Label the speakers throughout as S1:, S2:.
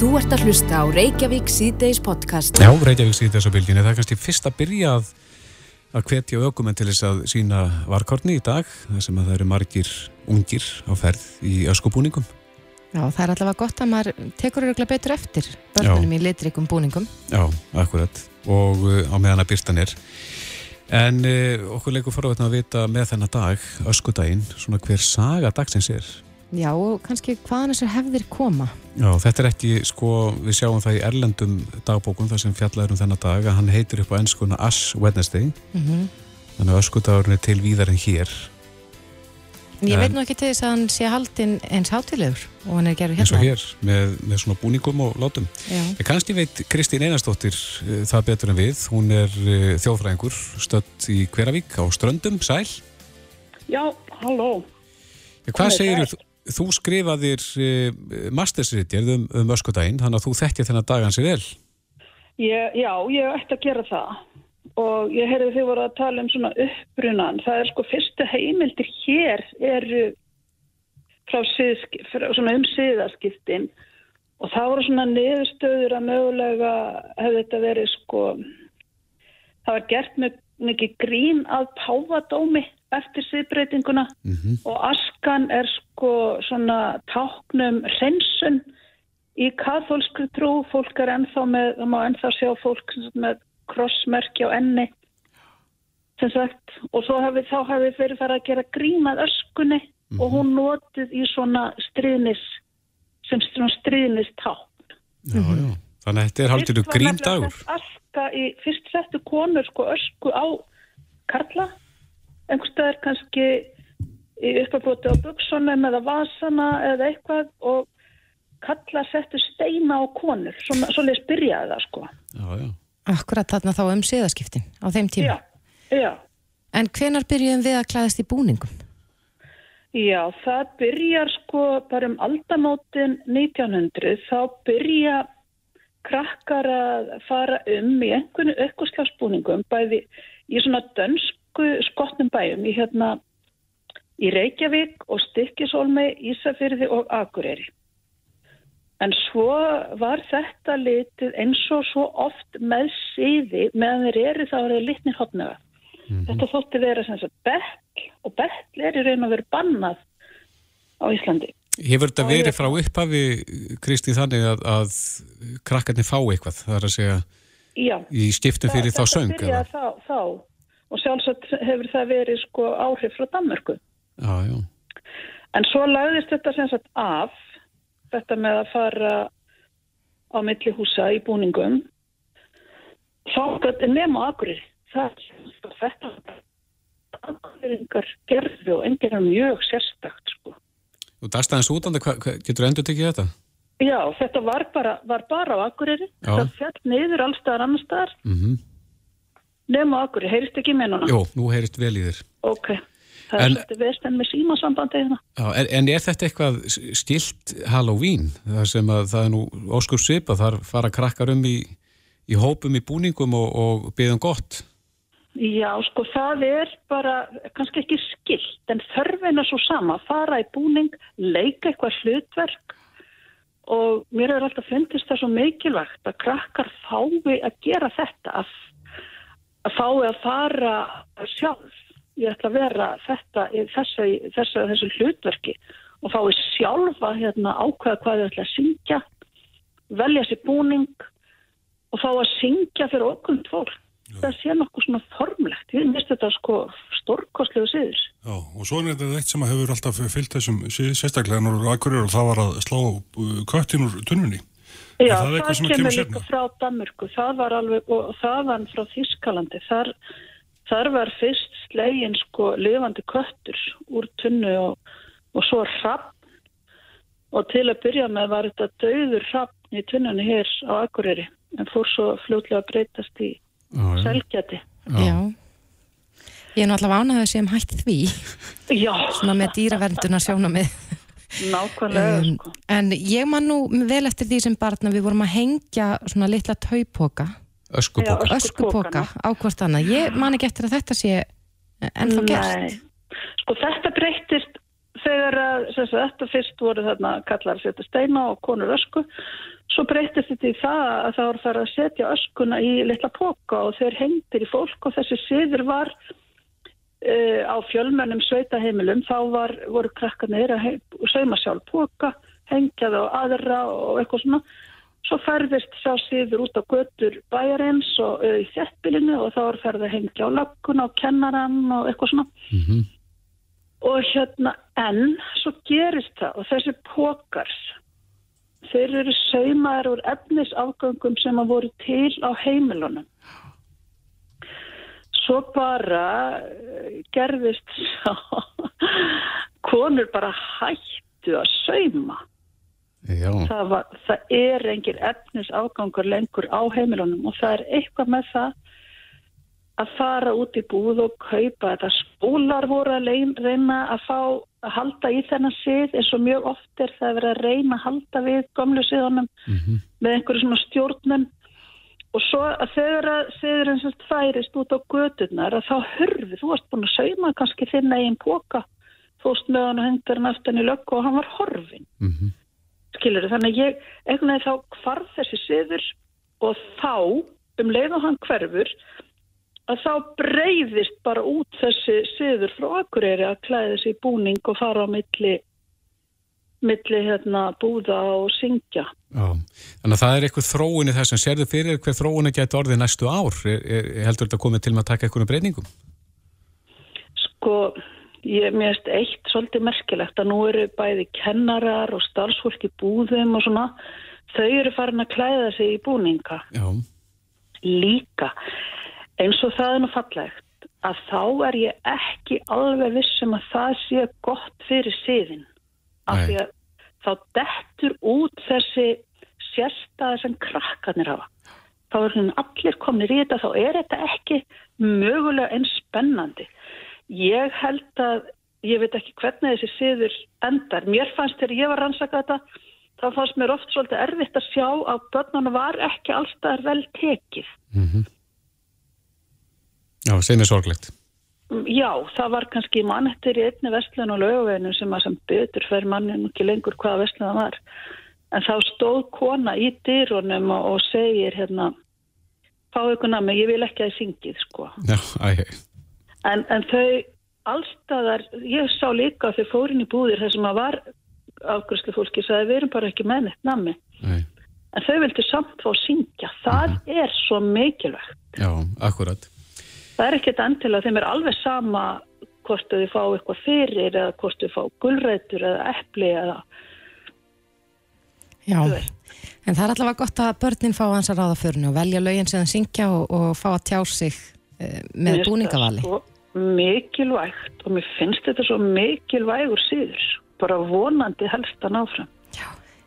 S1: Þú ert að hlusta á Reykjavík síðdeis podcast.
S2: Já, Reykjavík síðdeis á bylginni. Það er kannski fyrst að byrja að, að hvetja aukumenn til þess að sína varkorni í dag, þar sem að það eru margir ungir á ferð í öskubúningum.
S3: Já, það er allavega gott að maður tekur öruglega betur eftir börnunum í litrikum búningum.
S2: Já, akkurat. Og uh, á meðan að byrtan er. En uh, okkur leikur forvætna að vita með þennan dag, öskudaginn, svona hver saga dagsins er.
S3: Já, og kannski hvaðan þessar hefðir koma?
S2: Já, þetta er ekki, sko, við sjáum það í erlendum dagbókum þar sem fjallaður um þennan dag að hann heitir upp á ennskuna Ash Wednesday. Mm -hmm. þannig að öskudagurinn er til víðar en hér.
S3: Ég en, veit nú ekki til þess að hann sé haldinn eins hátilegur og hann er gerður hérna
S2: eins og hér, með, með svona búningum og látum. Ég kannski veit Kristín Einarstóttir uh, það betur en við, hún er uh, þjóðfræðingur stött í Hveravík á Ströndum, Sæl.
S4: Já, halló.
S2: Hvað segir þú? Þú skrifaðir uh, mastersritjörð um, um öskudaginn, þannig að þú þekkja þennan dagan sér vel.
S4: Ég, já, ég ætti að gera það og ég heyrði þið voru að tala um svona uppbrunan. Það er sko fyrstu heimildir hér eru frá, frá svona um síðaskiptin og það voru svona niðurstöður að mögulega hefði þetta verið sko, það var gert með mikið grín að páfadómi eftir síðbreytinguna mm -hmm. og askan er sko svona táknum hreinsun í katholsku trú, fólk er ennþá með, það má ennþá sjá fólk með krossmerki á enni sem sagt og hafi, þá hefði fyrir farið að gera grímað öskunni mm -hmm. og mhm. hún notið í svona stríðnis sem svona stríðnis tákn
S2: Já, já, þannig að þetta er haldinu gríndagur
S4: Aska í fyrst settu konur sko ösku á Karla einhverstaðar kannski uppaflóti á buksunum eða vasana eða eitthvað og kalla settu steina á konur svo leist byrjaði það sko
S2: já, já.
S3: Akkurat þarna þá um siðaskiptin á þeim tíma
S4: já, já.
S3: En hvenar byrjuðum við að klæðast í búningum?
S4: Já, það byrjar sko bara um aldamótin 1900 þá byrja krakkar að fara um í einhvern eitthvað slagsbúningum bæði í svona dönsk skotnum bæjum í hérna í Reykjavík og Stykkisólmi, Ísafyrði og Akureyri. En svo var þetta litið eins og svo oft með síði meðan þeir eru þá er þeir litnir hotnaða. Mm -hmm. Þetta þótti vera sem sagt bell og bell er í raun og veru bannað á Íslandi.
S2: Hefur þetta verið frá upphafi, Kristi, þannig að, að krakkarnir fá eitthvað? Það er að segja
S4: Já,
S2: í skiptum fyrir þá söng?
S4: Þetta byrjaði þá, þá og sjálfsagt hefur það verið sko áhrif frá Danmörku.
S2: Já, já.
S4: En svo lagðist þetta sem sagt af, þetta með að fara á milli húsa í búningum, þá nema akkurir. Það er þetta akkuriringar gerðu og enginn er mjög sérstakt sko.
S2: Og það staðins útandi, getur endur tekið þetta?
S4: Já, þetta var bara, var bara á akkuriri, það fjall niður allstaðar annar staðar.
S2: Mhm. Mm
S4: Nefnum okkur, heyrist ekki með núna?
S2: Jú, nú heyrist vel í þér.
S4: Ok, það en, er svolítið vest en með símasambandi hérna.
S2: Já, en, en er þetta eitthvað stilt Halloween? Það sem að það er nú óskur svip að þar fara krakkar um í, í hópum í búningum og, og byggðum gott?
S4: Já, sko það er bara kannski ekki skilt en þörfin er svo sama, fara í búning, leika eitthvað hlutverk og mér er alltaf fundist það svo mikilvægt að krakkar fái að gera þetta að að fái að fara sjálf. Ég ætla að vera þetta þessu, þessu, þessu hlutverki og fái sjálf að hérna, ákveða hvað þau ætla að syngja velja sér búning og fá að syngja fyrir okkur fólk. Það sé nokkuð svona formlegt. Ég minnst þetta sko stórkostlegu síður
S5: Já, og svo er þetta eitt sem hefur alltaf fyllt þessum akkurir og það var að slá uh, köttin úr tunnunni
S4: Já, það, það kemur líka frá Danmörku, það var alveg, og það var frá Þískalandi, þar, þar var fyrst slegin sko lifandi köttur úr tunnu og, og svo hrapp og til að byrja með var þetta döður hrapp í tunnunni hér á Akureyri en fór svo fljóðlega að breytast í selgjati.
S3: Já. Ég er náttúrulega ánægðið sem hætti því,
S4: Já.
S3: svona með dýravernduna sjóna með.
S4: Nákvæmlega um, sko.
S3: En ég man nú vel eftir því sem barna við vorum að hengja svona litla taupoka.
S2: Öskupoka.
S3: Öskupoka á hvort annað. Ég man ekki eftir að þetta sé ennþá
S4: Nei, sko þetta breytist þegar að, sem sagt, fyrst voru þarna kallar að setja steina og konur ösku, svo breytist þetta í það að það voru þar að setja öskuna í litla póka og þeir hengtir í fólk og þessi siður var uh, á fjölmennum sveitaheimilum, þá var, voru krakkarnir að sauma sjálf póka, hengja það á aðra og eitthvað svona. Svo ferðist sá síður út á götur bæjarins og uh, í þjættbilinu og þá var ferð að hengja á lagguna og kennaran og eitthvað svona.
S2: Mm -hmm.
S4: Og hérna, en svo gerist það og þessi pókars, þeir eru saumaður úr efnisafgöngum sem að voru til á heimilunum. Svo bara eh, gerðist svo, konur bara hættu að sauma. Það, var, það er engin efnisafgangur lengur á heimilunum og það er eitthvað með það að fara út í búð og kaupa þetta. Skólar voru að reyna að fá að halda í þennan sið eins og mjög oft er það verið að reyna að halda við gömlu siðunum með einhverju svona stjórnum og svo að þegar að siðurinn sem færist út á gödurnar að þá hörfi, þú varst búin að sauma kannski þinn eigin póka, fóst með hann og hengdur hann aftan í löggu og hann var horfin
S2: mhm,
S4: skilur þannig að ég, einhvern veginn þá hvarf þessi siður og þá um leið og hann hverfur að þá breyðist bara út þessi siður frá Akureyri að klæða þessi búning og fara á milli milli hérna búða og syngja
S2: já. Þannig að það er eitthvað þróun í þessum. Sérðu fyrir hver þróun geti orðið næstu ár? Er, er, heldur þetta komið til að taka einhvern breytingum?
S4: sko ég mérst eitt svolítið merkilegt að nú eru bæði kennarar og starfsfólk í búðum og svona þau eru farin að klæða sig í búninga
S2: Já,
S4: líka eins og það er nú fallegt að þá er ég ekki alveg vissum að það sé gott fyrir siðin af því að þá dettur út þessi sérstæði sem krakkarnir hafa. Þá er hún allir komnir í þetta þá er þetta ekki mögulega eins spennandi. Ég held að ég veit ekki hvernig þessi siður endar. Mér fannst þegar ég var rannsaka þetta þá fannst mér oft svolítið erfitt að sjá að börnunum var ekki allstæðar vel tekið.
S2: Já, sem er sorglegt.
S4: Já, það var kannski mannettir í einni vestlun og lögaveginu sem að sem betur fer mannin ekki lengur hvaða vestlun það var. En þá stóð kona í dýrunum og, og segir hérna, fá ykkur nami, ég vil ekki að þið syngið, sko.
S2: Já, æ,
S4: En, en þau allstaðar, ég sá líka að þau fórin í búðir þar sem að var afgröðslu fólki sagði við erum bara ekki með neitt nami.
S2: æ,
S4: En þau vildi samt fá að syngja. Það er svo mikilvægt.
S2: já, akkurat.
S4: Það er ekkert endilega, þeim er alveg sama hvort þau fá eitthvað fyrir eða hvort þau fá gulrætur eða epli eða,
S3: Já, en það er allavega gott að börnin fá hans að ráða förinu og velja lögin sem það syngja og, og fá að tjá sig uh, með búningavali.
S4: mikilvægt og mér finnst þetta svo mikilvægur síður. Bara vonandi helst að náfram.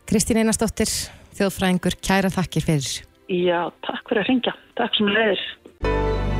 S3: Kristín Einarsdóttir, þjóðfræðingur, kæra þakkir fyrir.
S4: Já, takk fyrir að ringja. Takk sem leiðir.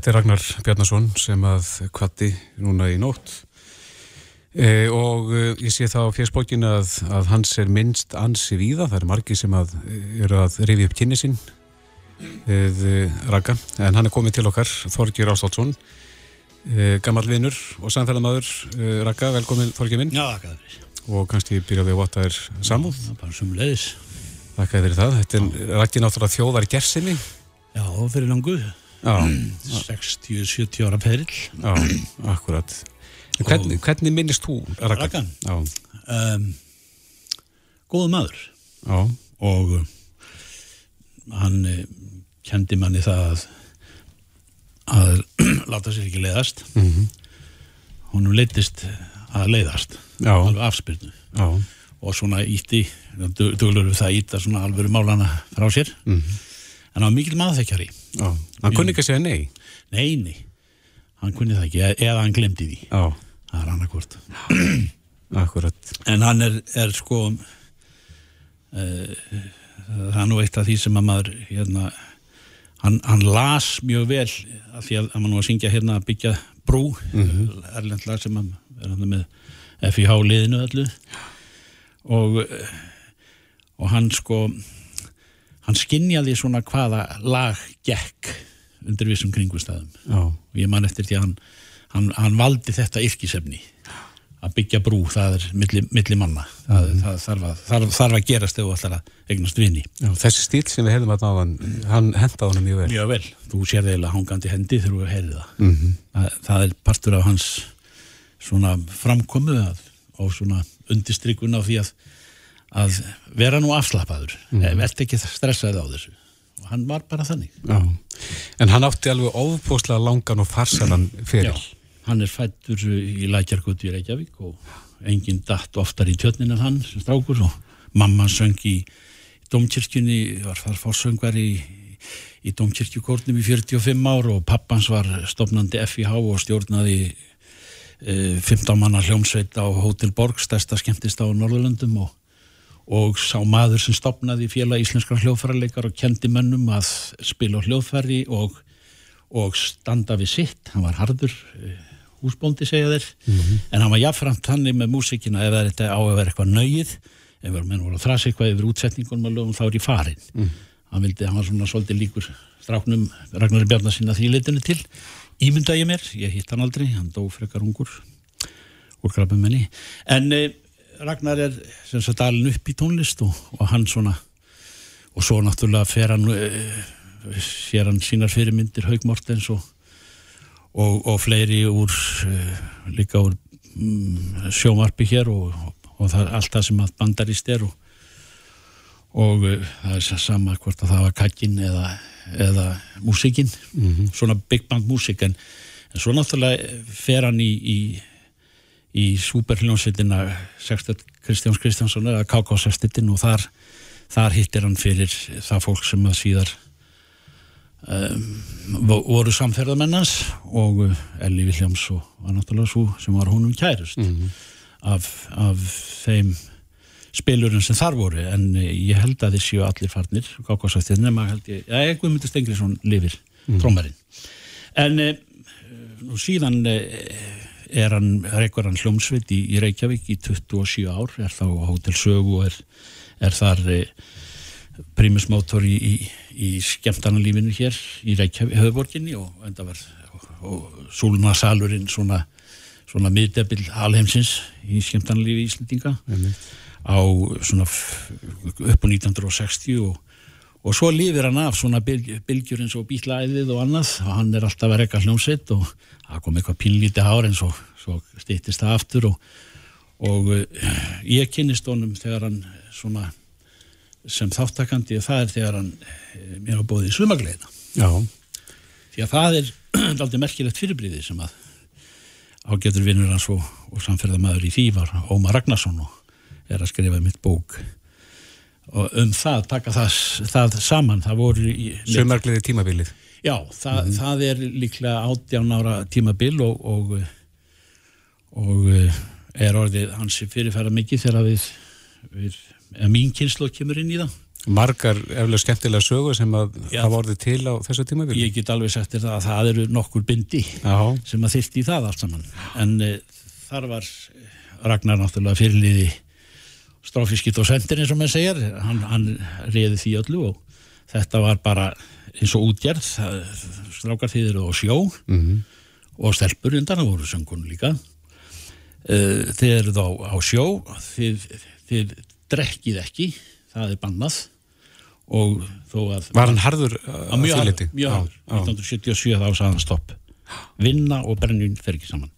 S2: Þetta er Ragnar Bjarnason sem að kvatti núna í nótt. E, og e, ég sé það á fjersbókin að, að hans er minnst ansi víða, það er margi sem að e, eru að rifja upp kynni sinn eð Ragga, en hann er komið til okkar, Þorgir Ástálsson e, gammal vinnur og samfélamaður e, Ragga, velkomin Þorgir minn.
S6: Já, þér.
S2: og kannski byrjaði að vota þér samúð?
S6: Er bara sem leiðis.
S2: Þakka þér það, þetta er Raggi náttúrulega þjóðar gersinni
S6: Já, fyrir langu.
S2: Já,
S6: 60-70 ára perill.
S2: já, akkurat hvernig, hvernig minnist þú? Já,
S6: Um, góðu maður.
S2: já,
S6: Og uh, hann uh, kendi manni það að, að láta sér ekki leiðast.
S2: Mhm.
S6: Honum leittist að leiðast.
S2: Já.
S6: Alveg afspyrnu. Og svona ítti, duglur við það að íta svona alvöru málana frá sér.
S2: Mhm.
S6: En hann var mikil maðurþekkjari.
S2: já. Hann kunni ekki að segja nei.
S6: Nei, nei. Hann kunni það ekki, eða hann glemdi því.
S2: Já,
S6: Það er annarkvort.
S2: akkurat.
S6: En hann er, er sko uh, það er nú eitt af því sem að maður hérna, hann, hann las mjög vel af því að, að maður nú að syngja hérna að byggja brú mm erlendlag sem að er hann með FIH liðinu öllu og eh, og hann sko hann skinjaði svona hvaða lag gekk undir vissum kringustæðum og ég man eftir því að hann, hann, hann valdi þetta yrkisefni. Að byggja brú, það er milli, milli manna. Það, það þarf, að, þarf, þarf að gerast þú ætlar að eignast vini.
S2: Já, þessi stíl sem við heyrðum að náðan, hann hendaði honum mjög vel.
S6: mjög vel, þú sér það eiginlega hangandi hendi þegar þú heyrið það.
S2: Mhm.
S6: það, það er partur af hans svona framkomu og svona undistrykun á því að að vera nú afslappaður. Mm. verð ekki stressaði á þessu. Og hann var bara þannig.
S2: Já, en hann átti alveg ofbúslega langan og farsalan fyrir.
S6: hann er fættur í Lækjargötu í Reykjavík og enginn datt oftar í tjötnin en hann sem strákur. Og mamma söng í domkirkjunni, var þar fórsöngvar í, í domkirkjukórnum í 45 ár og pappans var stopnandi FIH og stjórnaði e, 15 manna hljómsveit á Hotel Borg, stærsta skemmtist á Norðurlöndum og, og sá maður sem stopnaði félag íslenskra hljóðfærarleikar og kendi mönnum að spila hljóðfæri og, og standa við sitt, hann var harður eh, húsbóndi segja þeir. En hann var jafnframt þannig með músikina ef þetta á að vera eitthvað nöyið ef menn voru að þrasa eitthvað yfir útsetningunum að lögum þá er í farin hann vildi, hann var svona svolítið líkur stráknum Ragnari Bjarnar sinna því litinu til. Ímynda ég mér, ég hitt hann aldrei hann dó frekar ungur úr krabum menni en eh, Ragnar er sem sagt alin upp í tónlist og, og hann svona og svo náttúrulega fer hann eh, sér hann sínar fyrirmyndir Haug Mortens og, og, og fleiri úr uh, líka úr mm, sjómarpi hér og, og það er allt það sem að bandarist er og, og uh, það er sa- sama hvort að það var kakkin eða, eða músikinn svona big band músik en, en svo náttúrulega fer hann í, í í superhljónsveitina Sextet Kristjáns Kristjánsson eða KK-sextetin og þar, þar hittir hann fyrir það fólk sem að síðar um, vo- voru samferðamennans og uh, Elli Viljáms og var náttúrulega svo sem var honum kærust af, af þeim spilurum sem þar voru. En uh, ég held að þið séu allir farnir KK-sextetin nema held ég, já, ég Guðmundur Stengriðsson lifir, mm. trómarinn en uh, nú síðan er hann, reykur hann hljómsveit í, í Reykjavík í 27 ár, er þá á Hotel Sögu og er, er þar e, primusmótor í, í, í skemmtarnalífinu hér í Reykjavík, höfuborginni og enda var og, og Súluna Salurinn svona, svona miðdebil alheimsins í skemmtarnalífi Íslendinga á svona upp á 1960 og og svo lifir hann af svona bylg, bylgjur eins og bítlaæðið og annað. Og hann er alltaf að rekka hljómsveit og það kom eitthvað pínlítið hár en svo, svo stýttist það aftur og, og uh, ég kynnist honum þegar hann svona sem þáttakandi og það er þegar hann eh, mér á bóði í sumagleina
S2: Já,
S6: því að það er aldrei merkilegt fyrirbríði sem að ágætur vinnur hans og, og samferðamæður í því var Ómar Ragnarsson og er að skrifa mitt bók og um það, taka það, það saman það voru í,
S2: Sumargleði tímabilið
S6: Já, það, það er líklega átján ára tímabil og, og, og eh, er orðið hansi fyrirfæra mikið þegar við, við mín kynslu kemur inn í það.
S2: Margar eflega skemmtilega sögur sem að
S6: Já.
S2: hafa orðið til á þessu tímabili
S6: Ég get alveg sagt þér það að það eru nokkur bindi
S2: Já,
S6: sem að þyrst í það allt saman. En e, þar var eh, Ragnar náttúrulega fyrirliði stráfiskit og sendir eins og maður segir. Hann, hann reyði því öllu og þetta var bara eins og útgerð. Það- Strákar þið eru á sjó og stelpur undan, það voru söngun líka. Uh, þið eru þá á sjó, þið, þið drekkið ekki, það er bannað og þó að...
S2: var hann harður að
S6: harður,
S2: leyti?
S6: mjög harður.
S2: já.
S6: 1977 þá sagði hann stopp. Vinna og brennjun fer ekki saman.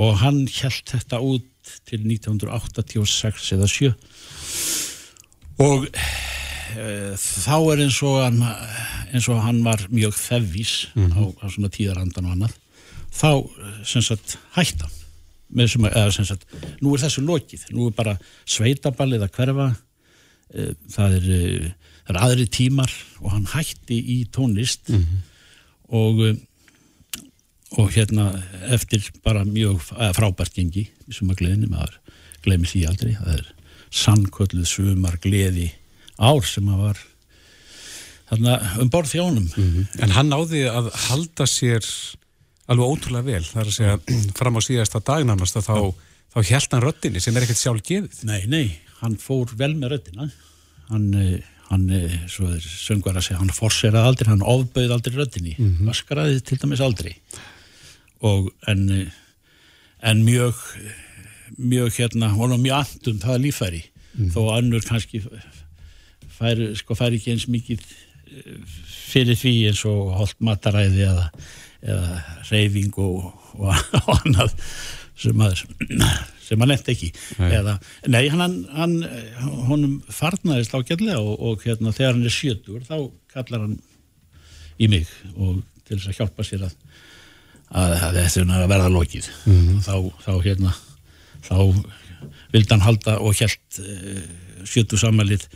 S6: Og hann held þetta út til 1986 eða 7 og e, þá er eins og hann, eins og hann var mjög þevís á, á svona tíðarandan og annað þá eh, sem sagt hætta með sem, að- eða sem sagt, nú er þessu lokið. Nú er bara sveitaballið að hverfa eh, það er, eh, það er aðri tímar og hann hætti í tónlist og eh, og hérna eftir bara mjög eh, frábært gengi sumargleðinni, maður glemir því aldrei. Það er sannkölluð sumar gleði ár sem að var þarna um borð þjónum
S2: En hann náði að halda sér alveg ótrúlega vel, það er að segja fram á síðasta dagnannast að þá, þá held hann röddinni sem er ekkert sjálf gefið.
S6: Nei, nei, hann fór vel með röddina. Hann, eh, hann eh, svo er söngvar að segja, hann forseraði aldrei hann ofbauð aldrei röddinni. Vaskaraði til dæmis aldrei og en en mjög mjög hérna, var mjög andum það er líffæri, þó að önnur kannski færi, sko færi ekki eins mikið eh, fyrir því eins og holt mataræði eða, eða reyfing og, og, og annað sem að sem hann nefndi ekki.
S2: Nei.
S6: eða, nei, hann, hann honum farnaðist ágætlega og, og hérna, þegar hann er sjötur þá kallar hann í mig og til þess að hjálpa sér að að, að þetta er að verða lokið þá, þá hérna þá vildi hann halda og hjælt uh, sjötu samalið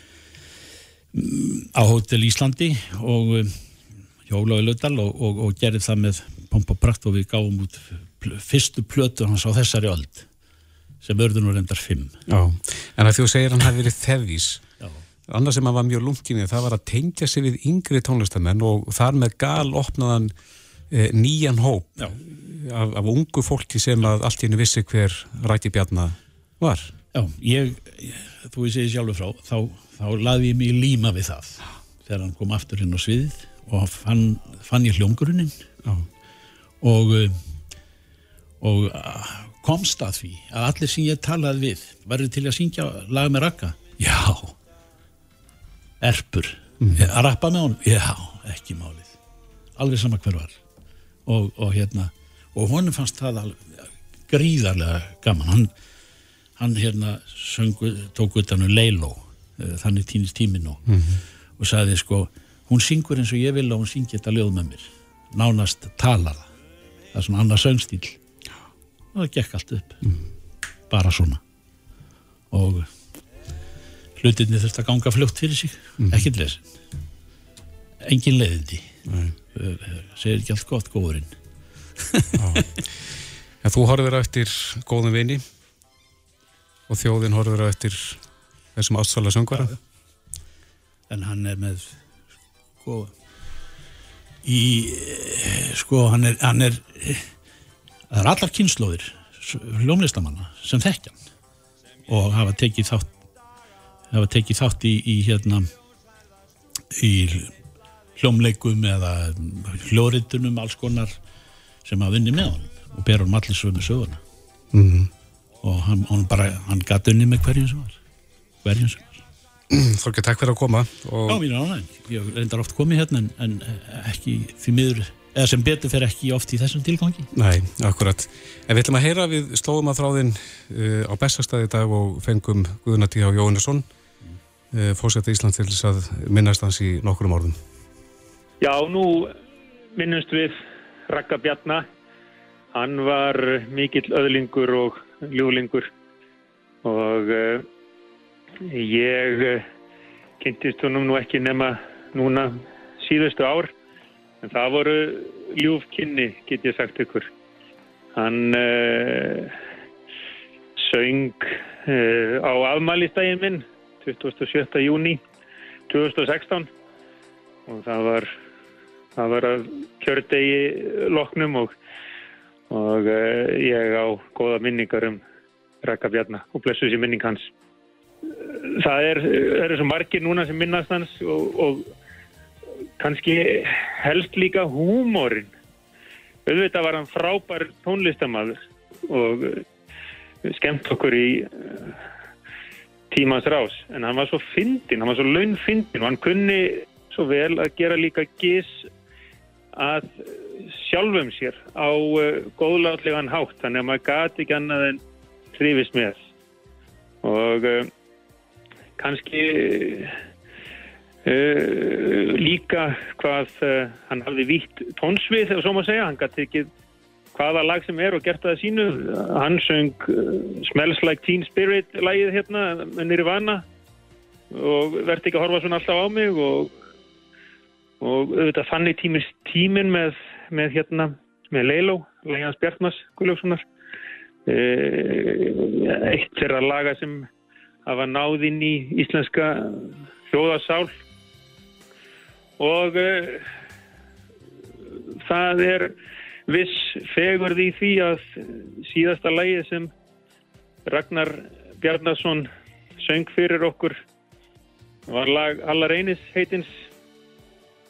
S6: á Hótel Íslandi og um, Jóla í Laudal og, og, og gerði það með pomp og prakt og við gáum út pl fyrstu plötu hans á þessari öld sem örður nú reyndar fimm
S2: Já, en að þú segir hann hafi verið þevís.
S6: Já.
S2: Annað sem hann var mjög lunkinni, það var að tengja sig við yngri tónlistamenn og þar með gal opnaðan nýjan hóp af, af ungu fólki sem að allt í henni vissi hver Ræti Bjarna var.
S6: Já, ég, þú veist ég sjálfur frá, þá, þá laði ég mig líma við það. Þegar hann kom aftur inn á sviðið og fann, fann ég hljómgrunin
S2: Já.
S6: og, eh, og ah, komst að því að allir sem ég talaði við verður til að syngja lag með rakka. Já, erpur, að rappa með honum, já, ekki málið, alveg sama hver var og, og hérna, og honum fannst það gríðarlega gaman, hann hann hérna söngu, tók utan um Leiló eh, þannig týnist tíminn og, og sagði sko, hún syngur eins og ég vil og hún syngi þetta ljóð með mér. Nánast talar það. Það er svona annar söngstíl og það gekk allt upp. Bara svona. Og hlutinni þurfti að ganga fljótt fyrir sig. Ekkert lesin engin leiðindi. Eh, segir ekki allt gott góðurinn.
S2: En þú horfir á eftir góðum vini og þjóðin horfir á eftir þessum ástsala söngvara.
S6: en hann er með sko í eh, sko hann er, hann er eh, það er allar kynnslóðir hljómlistamanna sem þekkja hann og hafa tekið þátt hafa tekið þátt í, í hérna í hljómleikum eða hljóritunum alls konar sem hafa vinni með hann og ber hann allir sögum söguna
S2: Mm.
S6: og hann, hann bara, hann gatt unni með hverjum sem var hverjum sem var
S2: Þorgir, takk fyrir að koma
S6: Já,
S2: og
S6: mín er ánægn. Ég reyndar oft komið hérna en, en ekki því miður, eða sem betur fer ekki oft í þessum tilgangi.
S2: Nei, akkurat. En við ætlum að heyra við slóðum að þráðin uh, á bestastæði dag og fengum Guðnati á Jóhannesson uh, fórsetta Ísland til þess að minnast hans í nokkrum orðum.
S7: Já, nú minnumst við Raka Bjarna. Hann var mikill öðlingur og ljúlingur og uh, ég uh, kynntist honum nú ekki nema núna síðustu ár en það voru ljúf kynni get ég sagt ykkur hann uh, söng á afmælistægin minn 27. júni 2016 og það var að kjördegi loknum og, og uh, ég á góða minningar um Raka Bjarnar og blessu þessi minning hans. Það er, er svo margir núna sem minnast hans og, og kannski helst líka húmórin auðvitað var hann frábær tónlistamæður og eh, skemmt okkur í uh, tímans rás en hann var svo fyndin, hann var svo launfyndin og hann kunni svo vel að gera líka gís að sjálfum sér á uh, góðlátlegan hátt. Þannig að maður gati ekki annað en þrifist með. Og uh, kannski uh, líka hvað uh, hann hafði vítt tónsvið þegar svo maður segja, hann gæti ekki hvaða lag sem er og gert það sínu. Hann söng Smells Like Teen Spirit lagið hérna með Nirvana. Og verði ekki að horfa svona alltaf á mig og, og auðvitað þannig tímins tímin með, með hérna með Leilo, lagið hans Bjartmas Guðljófssonar eitt þeirra laga sem hafa náð inn í íslenska þjóðasál og uh, það er viss fegurð í því að síðasta lægi sem Ragnar Bjarnason söng fyrir okkur var lag Allar einis heitins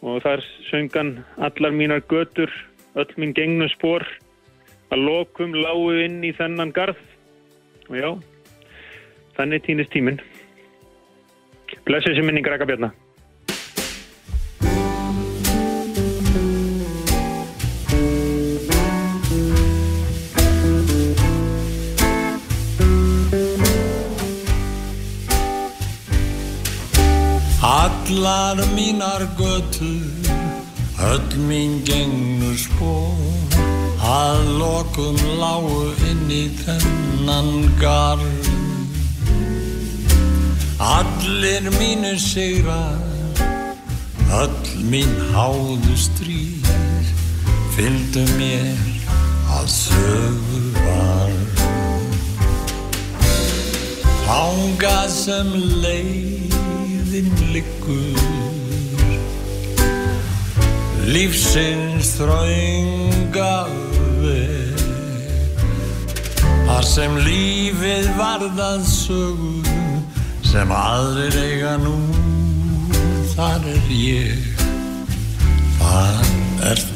S7: og þar söngan Allar mínar götur, öll mín gengnu spór að lokum lágu inn í þennan garð. Og já þannig týnist tíminn. Blessu sem minning Raka Bjarnar
S8: Allar mínar götur, öll mín gengnu spór, að lokum lágu inn í þennan garð. Allir mínu sigrar, öll mín háðu stríð, fylgdu mér að sögu var. Hanga sem leiðin liggur, lífsins þrönga veg, þar sem lífið varðað sögu sem aðrir eiga nú, þar er ég, þar er þú.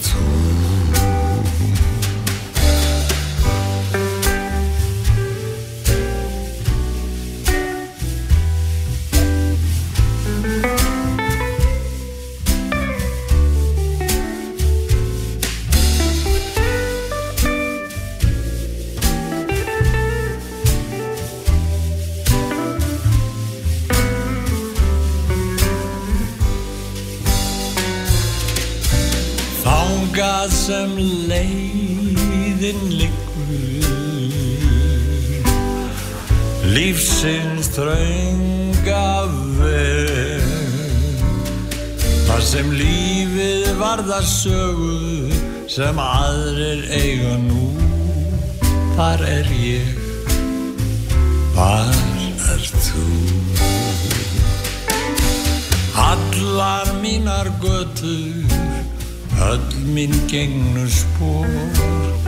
S8: Lífsins þrönga veg. Þar sem lífið varðar sögu sem aðrir eiga nú Þar er ég, þar er þú. Allar mínar götur Öll mín gengnu spór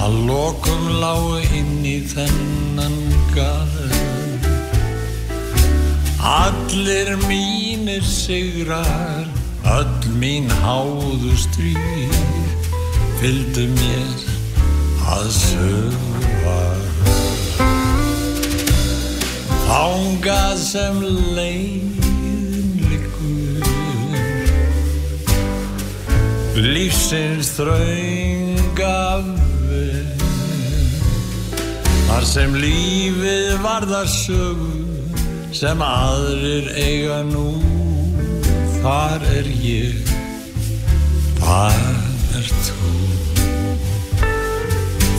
S8: að lokum lágu inn í þennan garð. Allir mínir sigrar, öll mín háðu stríð, fylgdu mér að sögvar. Þángað sem leiðin liggur, lífsins veg Þar sem lífið varðar sögu sem aðrir eiga nú Þar er ég, þar er þú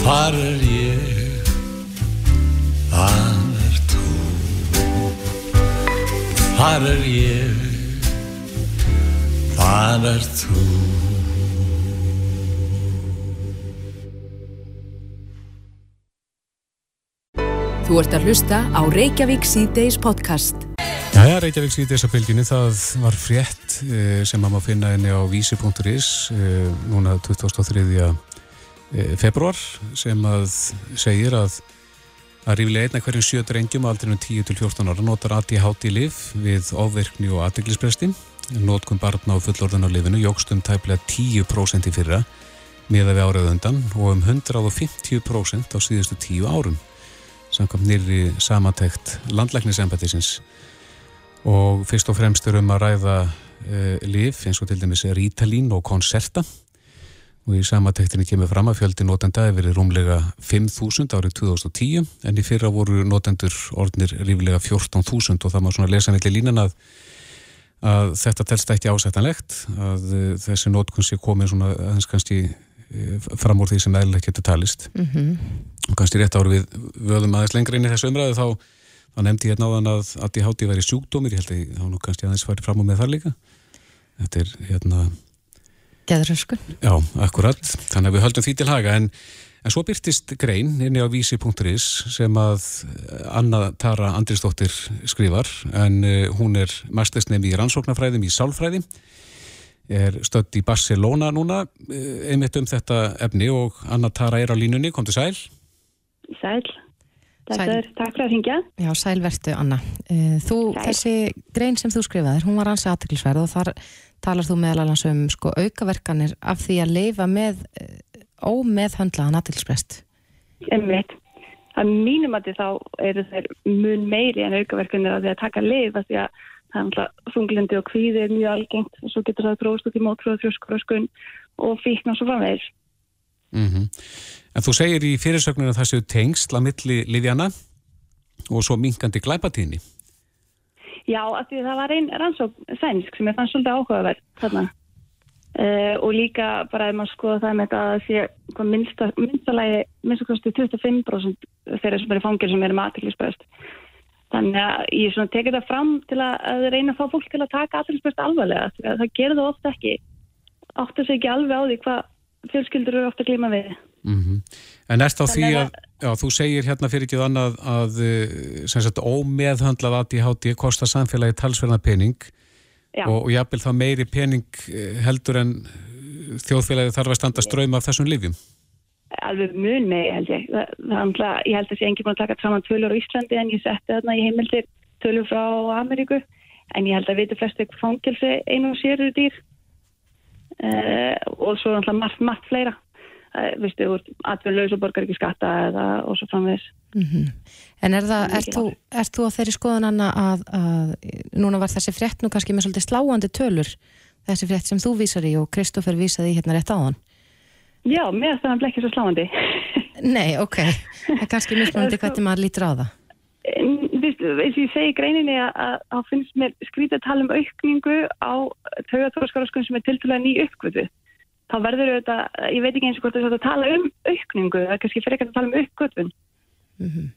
S8: Þar er ég, þar er þú Þar er ég, þar er þú.
S1: Þú ert að hlusta á Reykjavík C-Days podcast.
S2: Jæja, Reykjavík síðan þessa bylginni, það var frétt eh, sem maður finna henni á vísi.is eh, núna 23. eh, februar sem að segir að að rífilega einna hverjum sjö drengjum á aldrinum 10 til 14 ára notar ADHD lif við ofverkni og aðdeglispresti. Notkum barna og fullorðan á lifinu jógst um tæplega 10% í fyrra miða við árið undan og um 150% á síðustu 10 árum samkvæmt nýri samantækt landlæknisembætisins og fyrst og fremst er um að ræða uh, lif eins og til dæmis Rítalín og Concerta. Og í samatektinni kemur fram að fjöldi notenda hefur verið rúmlega 5.000 árið 2010 en í fyrra voru notendur orðnir rífilega 14.000 og það má svona lesa mellir línan að, að þetta telst ekki ásættanlegt að uh, þessi notkun sé komið svona aðeins kannski uh, fram úr því sem eðlilega getur talist.
S3: Mhm.
S2: Og kannski rétt árið við vöðum aðeins lengra inn í þessu umræðu þá, þá nefndi ég hérna áðan að ADHD væri sjúkdómir, ég held að þá nú kannski aðeins farið fram úr með það líka. Þetta er hérna
S3: Geðröskun.
S2: Já, akkurat. Þannig að við höldum því til haga. En, en svo byrtist grein inni á vísi.is sem að Anna Tara Andrisdóttir skrifar. En uh, hún er mastersnemi í rannsóknarfræðum í sálfræði. Er stödd í Barcelona núna uh, einmitt um þetta efni og Anna Tara er á línunni, kom til sæl
S9: Sæl. Takk,
S3: Sæl.
S9: fyrir, takk fyrir að hringja.
S3: Já, sælvertu Anna. Eh, Þú,
S9: Sæl.
S3: þessi grein sem þú skrifaðir, hún var ansi aðteklisverð og þar talar þú meðal annars um sko aukaverkanir af því að leifa með eh, ómeðhöndlaðan aðteklisprest.
S9: Einmitt. Að mínum að þá eru þeir mun meiri en aukaverkunir að því að taka leið að því að það er náttúrulega þunglindi og kvíði er mjög algengt og svo getur það gróðst út í mótrúð, þrjóskuröskun og fíkn og svo framvegis.
S2: mm En þú segir í fyrirsögninu að það séu tengsl að milli Livjana og svo minkandi glæpatíðni
S9: Já, af því að það var einn rannsók sænsk sem ég fann svolítið áhugaverð þarna. Uh, og líka bara ef maður skoða það með þetta að sé hvað minnsta, minnstalagi minnstakosti 25% þeirra sem eru fangir sem eru með aðtillisbröst. Þannig að ég tekið það fram til að, að reyna að fá fólk til að taka aðtillisbröst alvarlega. því að Það gerir það ofta ekki. Áttu sig ekki alveg á því hvað fjölskyldur eru ofta að glíma við.
S2: Mm En ert á því
S9: Þannig
S2: að,
S9: að-
S2: já, þú segir hérna fyrir ekki annað að eh, sagt ómeðhandlað ADHD kostar samfélagi talsverðna pening
S9: Já.
S2: og, og jafnvel þá meiri pening eh, heldur en eh, þjóðfélagi þarf að standa ströym af þessum lifjum.
S9: alveg mun með, held ég. Það, það ég held að sé enginn búin að taka saman tölur á Íslandi en ég setti þarna í heimildir tölur frá Ameríku en ég held að viti flest eitthvað fangilsi einu og sér eru dýr uh, og svo náttúrulega margt, margt fleira. Uh, vistu, úr atvinnlaus og borgar ekki skatta eða og svo framvegis.
S3: Mhm. En er það, ert þú, ert þú á þeirri skoðan Anna að, að núna var þessi frétt nú kannski með svolítið sláandi tölur þessi frétt sem þú vísar í og Kristoffer vísaði í hérna rétt áðan?
S9: Já, mér er það ekki svo sláandi.
S3: Nei, ok. Það er kannski mismunandi hvernig maður lítur á það.
S9: Eins og ég segi greininni að- þá finnst mér skrítið að tala um aukningu á taugatórskaraskunn sem er tiltúlega ný uppgötu. Þá verður auðvitað, ég veit ekki eins og hvort það er að tala um aukningu, það er kannski frekar að tala um uppgötun.
S3: Mhm.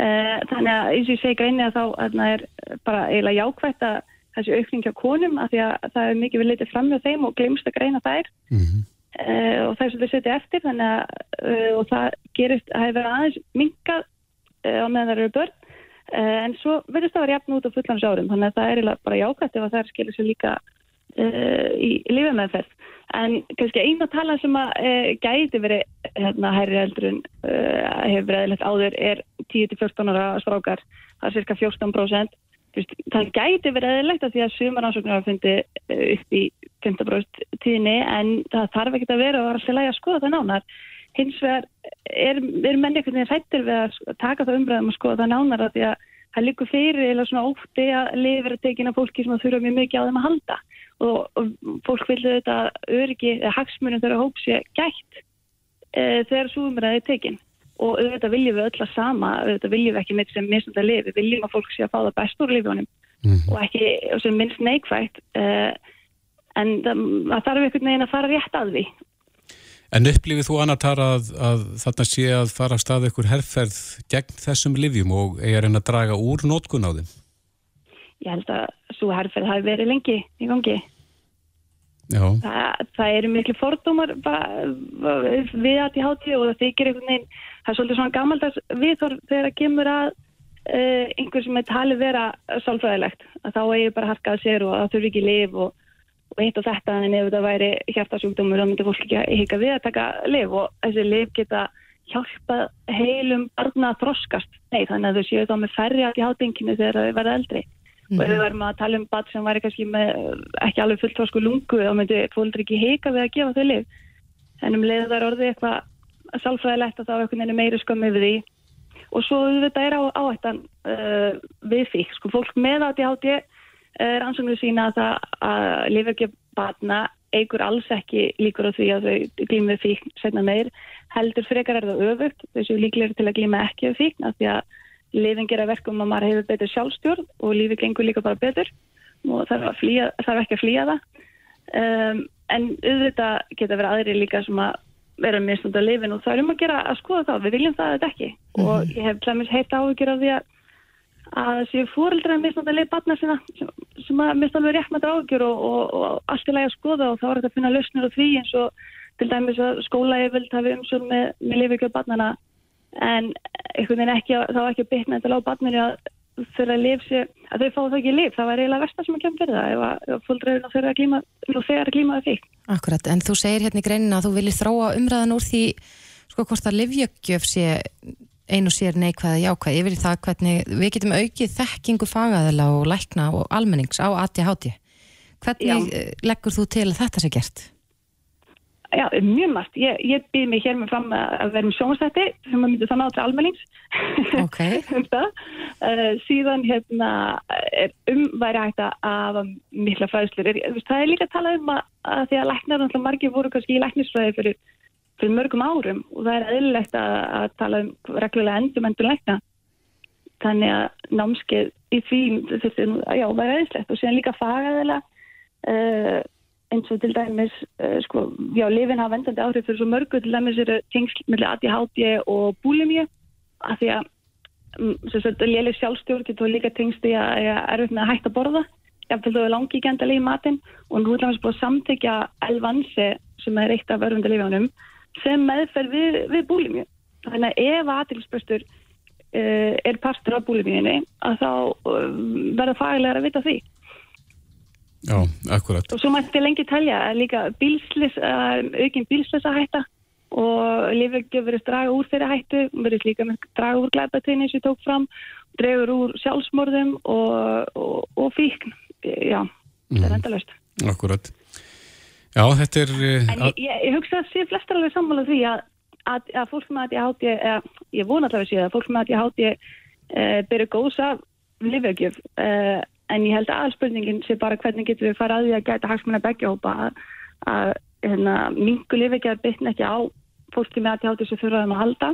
S9: Eh, Þannig að eins og ég segi í greininni að þá þarna er bara eiginlega jákvætt að þessi aukning hjá konum að því að það er mikið við litið fram með þeim og glemst að greina þær
S2: Mm
S9: uh, og það er svolítið setið eftir þannig að uh, og það gerist að hefur aðeins minkað uh, á meðan það eru börn uh, en svo verðist það að vera jafn út á fullans árum þannig að það er eiginlega bara jákvæmt ef að það skilur sér líka uh, í lífemeðferð en kannski eina tala sem að uh, gæti verið hérna hærri eldur en uh, hefur verið eðlert áður er 10-14 ára strákar. Það er cirka 14% Þú veist, það gæti verið eðlilegt að því að sumar ansóknir hafa fundið eh, upp í 15% tíðinni en það þarf ekki að vera og var alltaf lægi að skoða það nánar. Hins vegar er, er menn einhvern veginn hrættir við að taka það umræðum og skoða það nánar að því að það líkur fyrir eða svona ótti að lifir að tekina fólki sem þurfa mjög mikið á þeim að halda og, og fólk vil þetta öryggi eða hagsmunum þeirra hóp sé gætt e, þegar svo umræði er tekin. Og auðvitað viljum við öll að sama auðvitað viljum við ekki neitt sem misnund að lifi við viljum að fólk sé að fá það best úr lifunum og ekki og sem minnst neikvægt uh, en það, þarf einhvern veginn að fara rétt að því.
S2: En upplifið þú annar Tara að, að þarna sé að fara að staða ykkur herrferð gegn þessum livjum og eiga reyna að draga úr nótkun á þeim?
S9: Ég held að svo herrferð hafi verið lengi í gangi.
S2: Já,
S9: Það, það eru miklu fordómar við að í hátíð og það þykir einhvern veginn, það er svolítið svona gamaldags viðhorf þegar það kemur að uh, einhver sem er talið vera sálfræðilegt, að þá eigi bara harkað sér og það þurfi ekki lif og, og eitt og þetta, en ef þetta væri hjartasjúkdómur þá myndi fólk ekki hika við að taka lif og þessi lif geta hjálpað heilum barna að þroskast. Nei, þannig að þau séu þá með færri að í hátinginu þegar þau verða eldri. Og ef við varum að tala um bat sem væri kannski með eh, ekki alveg fulltrósku lungu, þá myndi fólk ekki hika við að gefa þau lif. En um leiðu þar orðið eitthvað sálfræðilegt að þá er einhvern veginn meiri skömm yfir því. Og svo þetta er á áhættan uh, við því. Sko fólk með ADHD er ansvöndu sína að að lifegjöf batna eigur alls ekki líkur á því að þau glými við fíkn setna meir. Heldur frekar er það öfugt. Þau séu líklegir til að glýma ekki við af því að lifin gera verkum að maður hefur betur sjálfstjórn og lífi gengur líka bara betur og þarf, að flýja, þarf ekki að flýja það. Um, en auðvitað geta verið aðri líka sem að vera misnund að lifin og það er um að gera að skoða það. Við viljum það þetta ekki og ég hef tlæmis heitt áhugjur af því að að séu fóreldra að misnund að lifa batna sinna sem, að mista alveg rétt með áhugjur og, og, og allt í lagi að skoða og þá er þetta að finna lausnir á því eins og til dæmis að skólaði vild hafi umsjón með, með batnana en einhvern veginn ekki, þá ekki að bitna þetta á barninu að fyrir að lif sér, að þau fá það ekki lif, það var eiginlega versta sem að kemur fyrir það ef að, fólkdraurinn þeirra að glíma, nú þegar að glíma það fík.
S3: Akkurat, en þú segir hérna í greinina að þú viljið þróa umræðan úr því sko hvort að livjögjöf sé ein og sér neikvæða jákvæð yfir það hvernig við getum aukið þekkingu fagaðila og lækna og almennings á ADHD. Hvernig Já. leggur þú til að þetta sé gert?
S9: Já, mjög margt. Ég, ég býð mig hér með fram að vera með sjónstætti sem að myndi þannig á til almennings.
S3: Ok.
S9: um það. Uh, síðan hérna er umværi hægt að mikla fræðslur. Er, það er líka að tala um að, að því að læknar og margir voru kannski í læknisfræði fyrir, fyrir mörgum árum og það er eðlilegt að, að tala um reglulega endum endur lækna. Þannig að námskeið í því já, væri eðlislegt og síðan líka fagaðilega uh, eins og til dæmis uh, sko, já, lifin hafa vendandi áhrif fyrir svo mörgu. Til dæmis eru tengsl með ADHD og búlimíu af því að um, léli sjálfstjórn getur líka tengst í að er upp með að hætta að borða. Jáfnveg þú er langi enda líf matinn. Og nú er það búin að samtækja elvansi sem er eitt af örfunda lífjónum sem meðferð við, við búlimíu þannig að ef aðtilsbörstur uh, er partur af búlimíunni að þá uh, verða faglega að vita því
S2: já, akkurat.
S9: Og svo mætti lengi telja að líka bílslis, uh, aukin bílslisa hætta og lifegjöf verið draga úr þeirra hættu, verið líka með draga úr glæpatíðinni sem ég tók fram, dregur úr sjálfsmorðum og, og, og fíkn. Já, það er endalust.
S2: Akkurat. Já, þetta er... uh,
S9: En ég, ég, ég hugsa að sé flestar alveg sammála því að, að, að fólk með að ég háti, eða, ég vona allavega að sé að fólk með að ég háti uh, byrju góðs af lifegjöf uh, en ég held að aðspurningin sé bara hvernig getur við fara að því að gæta hagsmunna begja hópa að, að hérna, mingu lifegjafar bytna ekki á fólki með ADHD sem þurfaðum að halda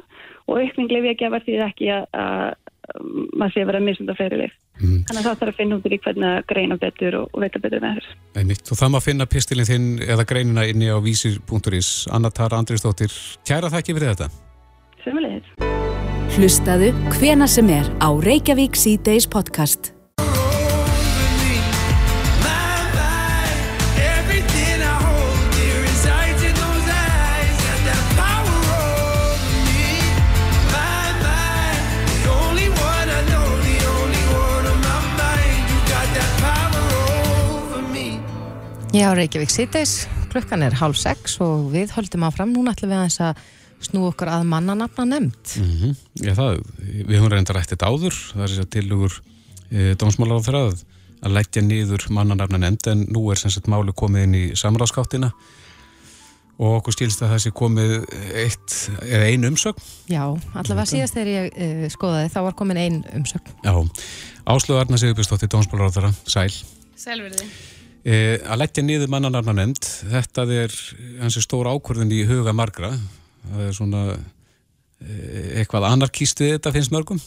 S9: og aukning lifegjafar því ekki að, að maður sé að vera misund af fleiri lif.
S2: Mm.
S9: Þannig að það þarf að finna út í hvernig að greina betur og, og veita betur með þess.
S2: Einmitt. Og það maður finna pistilin þinn eða greinina inni á vísir.is Anna Tara Andriðsdóttir, kæra þakki fyrir þetta.
S9: Sumulegis.
S1: Hlustaðu hvena sem er á Reykjavík C-Days podcast.
S3: Já, Reykjavík Cities, klukkan er hálf sex og við höldum áfram. Núna ætlum við aðeins að snú okkur að mannanafna nefnd.
S2: Mm Já, það, við höfum reynda rætt þetta áður, það er þess að tilugur e, dómsmálar á þræð að leggja niður mannanafna nefnd en nú er sem sagt máli komið inn í samráðskáttina og okkur skilst að það sé komið eitt eða ein umsögn.
S3: Já, allavega síðast þegar ég uh, skoðaði þá var komin ein umsögn.
S2: Já, Áslögu Arna Sigurbjörnsdóttir, dómsmálar á þræð, sæl.
S10: Sælverði.
S2: E, að leggja niður mannanafna nefnd, þetta er hansi stór ákvörðin í huga margra. Það er svona e, eitthvað anarkíst við þetta finnst mörgum.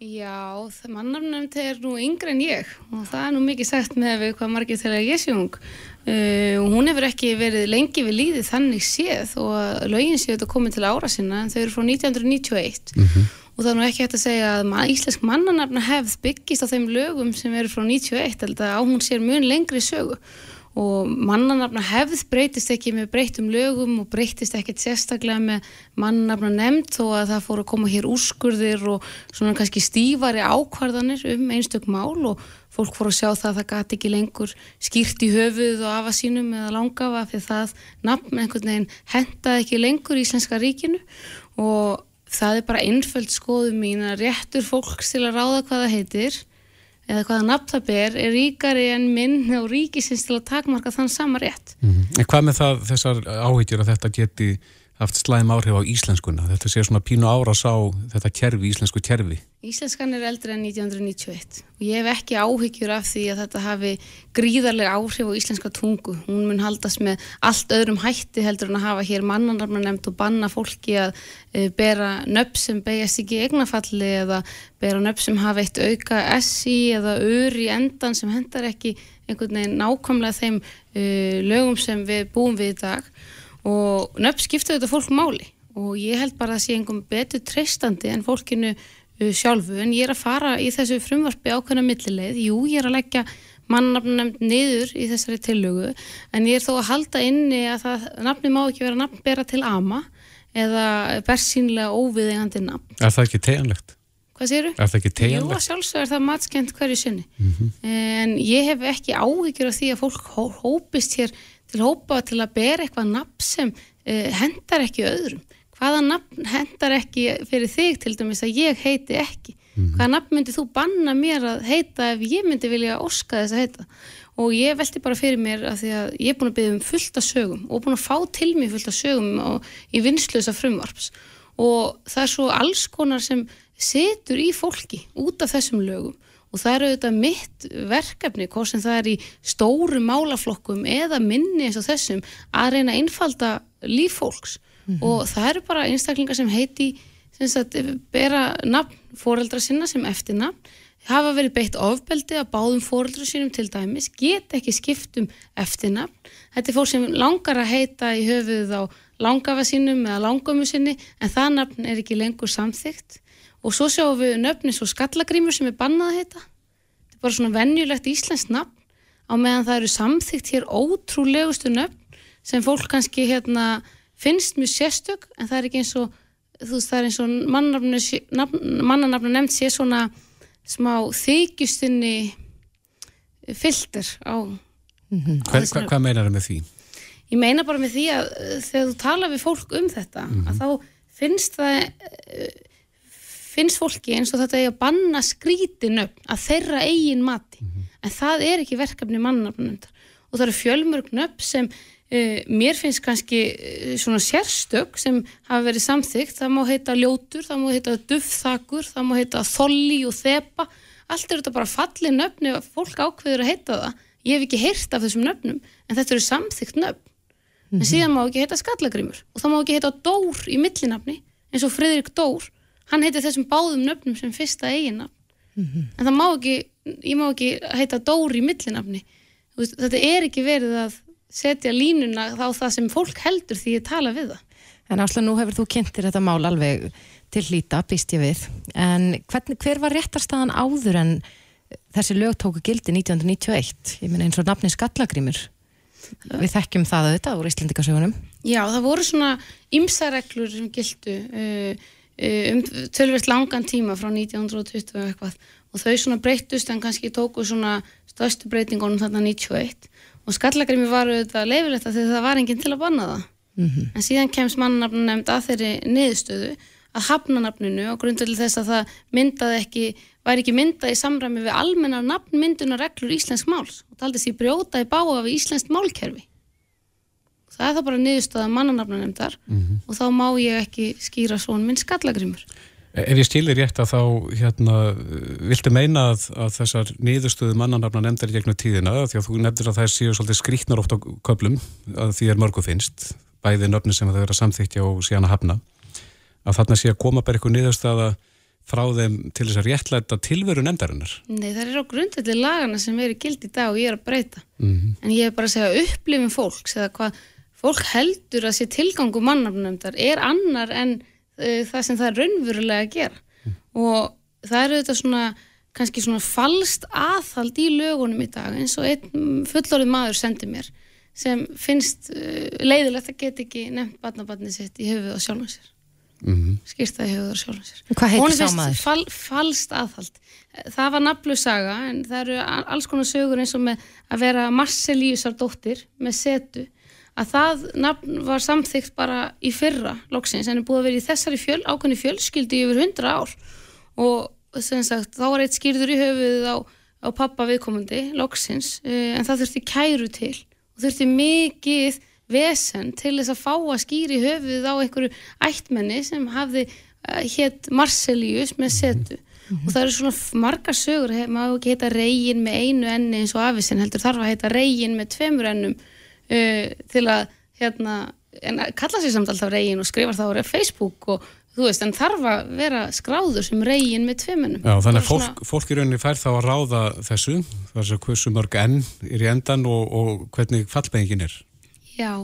S10: Já, það mannarnefnd er nú yngre en ég og það er nú mikið sagt með við hvað margir þegar ég sé. Uh, og hún hefur ekki verið lengi við líðið þannig séð og lögin séu þetta komið til ára sinna en þau eru frá 1991 og og það er nú ekki hægt að segja að ma íslensk mannanafna hefð byggist á þeim lögum sem eru frá 91 held að á hún sér mun lengri sögu. Og mannanafna hefð breytist ekki með breytum lögum og breytist ekkert sérstaklega með mannanafna nefnd þó að það fór að koma hér úrskurðir og svona kannski stífari ákvarðanir um einstök mál og fólk fór að sjá það að það gati ekki lengur skýrt í höfuð og afa sínum eða langafa fyrir það nafn einhvern veginn hendaði ekki lengur í Íslenska ríkinu. Og það er bara einföld skoðum mín að réttur fólks til að ráða hvað það heitir eða hvaða nafn það ber er ríkari en minn og ríkisins til að takmarka þann sama rétt.
S2: En hvað með það þessar áhyggjur að þetta geti haft slæm áhrif á íslenskuna? Þetta sé svona pínu ára sá þetta kerfi, íslensku kerfi.
S10: Íslenskan er eldri en 1991 og ég hef ekki áhyggjur af því að þetta hafi gríðarlega áhrif á íslenska tungu. Hún mun haldast með allt öðrum hætti heldur en að hafa hér mannanarnar nefnd og banna fólki að e, bera nöpp sem beigjast ekki eignafalli eða bera nöpp sem hafa eitt auka SI eða ör í endan sem hendar ekki einhvern veginn nákvæmlega þeim e, lögum sem við búum við í dag og nöpp skipta þetta fólk máli og ég held bara að það sé einhverjum betur treystandi en fólkinu uh, sjálfu en ég er að fara í þessu frumvarpi ákveðna millileið, jú ég er að leggja mannafnum niður í þessari tillögu en ég er þó að halda inni að það nafni má ekki vera nafnbera til ama eða bersýnlega óviðegandi nafn.
S2: Er það ekki teganlegt?
S10: Hvað séru?
S2: Er það ekki
S10: Jú,
S2: teganlegt?
S10: að sjálfsög er það matskend hverju sinni
S2: Mhm.
S10: en ég hef ekki áhyggjur af því að fólk hó- hópist hér til hópa til að bera eitthvað nafn sem uh, hendar ekki öðrum. Hvaða nafn hendar ekki fyrir þig til dæmis að ég heiti ekki? Hvaða nafn myndi þú banna mér að heita ef ég myndi vilja óska þess að heita? Og ég velti bara fyrir mér að því að ég er búin að byggja um fullt af sögum og búin að fá til mig fullt af sögum og, í vinsluðsa frumvarps. Og það er svo alls konar sem setur í fólki út af þessum lögum og það er auðvitað mitt verkefni, hvort sem það er í stóru málaflokkum eða minni eins og þessum að reyna að einfalda líf fólks. Og það eru bara einstaklingar sem heiti sem sagt, bera nafn foreldra sinna sem eftirnafn hafa verið beitt ofbeldi að báðum foreldra sínum til dæmis, get ekki skiptum eftirnafn. Þetta er fólk sem langar að heita í höfuðið á langafa sínum eða langamu sinni en það nafn er ekki lengur samþygt og svo sjáum við nöfni svo skallagrímur sem er bannað að heita. Þetta er bara svona venjulegt íslenskt nafn á meðan það eru samþygt hér ótrúlegustu nöfn sem fólk kannski hérna finnst mjög sérstök en það er ekki eins og þú veist það er eins og mannanafnu nefnd sé svona smá þykjustinni filter á
S2: Hver, hva, hvað meinar það með því?
S10: Ég meina bara með því að uh, þegar þú tala við fólk um þetta að þá finnst það uh, finnst fólki eins og þetta eigi að banna skrítin upp að þeirra eigin mati. En það er ekki verkefni mannafnundar og það eru fjölmörg nöpp sem uh, mér finnst kannski uh, svona sérstök sem hafa verið samþygt það má heita ljótur, það má heita duffþakur, það má heita þolli og þepa allt er þetta bara fallið nöfni og fólk ákveður að heita það. Ég hef ekki heyrt af þessum nöfnum en þetta eru samþygt nöfn. En síðan má ekki heita skallagrimur og það má ekki heita Dór í millinafni eins og Friðrik Dór hann heiti þessum báðum nöfnum sem fyrsta eiginnafn en það má ekki ég má ekki heita Dór í millinafni veist, þetta er ekki verið að setja línuna á það sem fólk heldur því ég tala við það
S3: En Ásla, nú hefur þú kynntir þetta mál alveg til hlýta, býst ég við. En hvern, hver var réttarstaðan áður en þessi lög tóku gildi 1991? Ég meina eins og nafni Skallagrímur. Við þekkjum það auðvitað úr Íslendikasögunum.
S10: Já, það voru svona ymsareglur sem gildu uh, um tölvist langan tíma frá 1920 og eitthvað. Og þau svona breyttust en kannski tóku svona stöðstu breytingunum þarna 91 og skallagrimi var auðvitað leifilegt að því það var enginn til að banna það. En síðan kemst mannanafnu nefnd að þeirri niðurstöðu að hafna nafninu og grundvöldi þess að það myndaði ekki, væri ekki myndað í samræmi við almennar nafnmyndunar reglur íslensk máls. Og taldi því brjóta í báa við íslenskt málkerfi. Það er það bara niðurstöða mannanafnu nefndar og þá má ég ekki skýra svon minn skallagrimur.
S2: Ef ég stilir rétt að þá hérna, viltu meina að, að þessar niðurstöðu mannanafna nefndar í gegnum tíðina því að þú nefndir að þær séu svolítið skrýtnar oft á köplum að því er mörgu finnst bæði nöfni sem þau eru að samþykja og síðan að hafna að þarna sé að koma bara eitthvað niðurstöða frá þeim til þess að réttlæta tilveru nefndarinnar
S10: Nei, það er á grundvelli lagana sem eru gild í dag og ég er að breyta.
S2: mm
S10: En ég er bara að segja upplifin fólks eða hvað fólk heldur að sé tilgangu mannafnumdar er annar en uh, það sem það er raunverulega að gera. og það eru þetta svona kannski svona falst aðhald í lögunum í dag eins og einn fullorðið maður sendi mér sem finnst uh, leiðilegt að geta ekki nefnt barnabarnið sitt í höfuð og sjálfum sér
S2: Mhm.
S10: skýrt það í höfuð og sjálfum sér
S3: Hvað heitir sá maður?
S10: Fal, falskt aðhald það var nafnlusaga en það eru alls konar sögur eins og með að vera Marcelíusar dóttir með setu að það nafn var samþykkt bara í fyrra loksins en er búið að vera í þessari fjöl, ákveðni fjölskyldi yfir 100 ár. Og sem sagt þá var eitt skýrður í höfuðið á, á pappa viðkomandi loksins eh, en það þurfti kæru til og þurfti mikið vesen til þess að fá að skýri höfuðið á einhverju ættmenni sem hafði uh, hétt Marcelius með setu. Og það eru svona margar sögur maður ekki heita reygin með einu enni eins og afisinn heldur þarf að heita reygin með tveimur ennum uh, til að hérna, kalla sér samt alltaf reygin og skrifar það á Facebook og þú veist, en þarf að vera skráður sem reygin með tveimennum
S2: Já, þannig að fólk, fólk í rauninni fær þá að ráða þessu, þess að hversu mörg enn er í endan og, og hvernig fallbengin er.
S10: Já,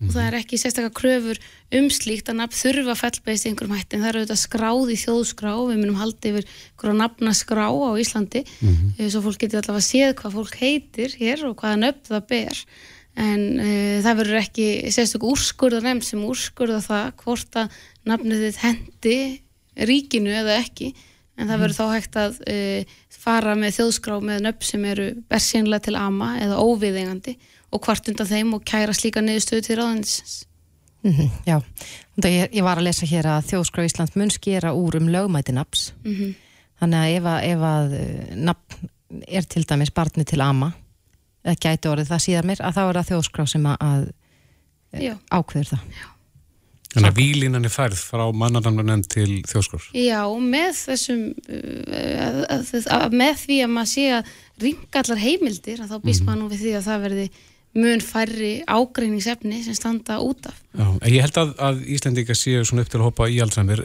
S10: og það er ekki sérstaklega kröfur um slíkt að nafn þurfa fellbeist í einhverjum hætti en það eru auðvitað skráð í þjóðskrá við munum halda yfir einhverja nafnaskrá á Íslandi
S11: Mhm.
S10: mm svo fólk getur allavega séð hvað fólk heitir hér og hvaða nöfn það ber en uh, það verður ekki sérstaklega úrskurða nefn sem úrskurða það hvort að nafnið þitt hendi ríkinu eða ekki en það verður þá hægt að uh, fara með þjóðskrá með nöfn sem eru bersínlega til ama eða óviðeigandi og hvart undan þeim og kæra slíka niðurstöðu til ráðanisins.
S3: Mm já, og það ég, ég var að lesa hér að Þjóðskrá Íslands mun skera úr um lögmæti nafns
S10: Mhm.
S3: þannig að ef að, ef að eh, nafn er til dæmis barni til ama eða gæti orðið það síðar mér að þá er það Þjóðskrá sem að, að
S10: Já.
S3: ákveður það
S2: Þannig að výlinan er færð frá mannarnamlunen til þjóðskór.
S10: Já, með þessum að, að, að, með því að maður sé að ringa allar heimildir að þá býst maður nú við því að það verði mun færri ágreiningsefni sem standa út af.
S2: Já, en ég held að, að Íslendinga séu svona upp til að hoppa í er,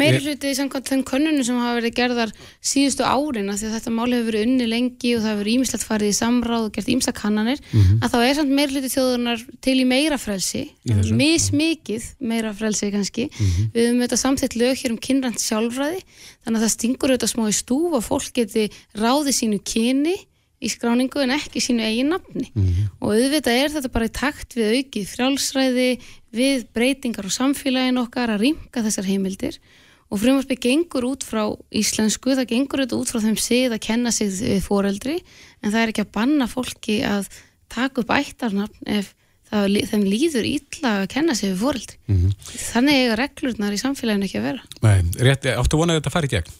S10: Meiri hluti samkvæmt þeim könnunum sem hafa verið gerðar síðustu árin af því að þetta mál hefur verið unni lengi og það hefur ímislegt farið í samráð og gert ímsa kannanir
S11: Mhm.
S10: að þá er samt meiri hluti þjóðunar til í meira frelsi
S11: Í
S10: mismikið meira frelsi kannski
S11: Mhm.
S10: við höfum þetta samþitt lög hér um kynrænt sjálfræði þannig að það stingur auðvitað smá í stúf og fólk geti ráði sínu kyni í skráningu en ekki sínu eigin nafni og auðvitað er þetta bara í takt við aukið frjálsræði við breytingar á samfélagin okkar að rýmka þessar heimildir og frumvarpið gengur út frá íslensku, það gengur auðvitað út frá þeim sið að kenna sig við foreldri en það er ekki að banna fólki að taka upp ættarnafn ef það, þeim líður illa að kenna sig við foreldri.
S2: Mhm.
S10: Þannig eiga reglurnar í samfélaginu ekki að vera.
S2: Nei, rétt, áttu vonað að þetta fari í gegn?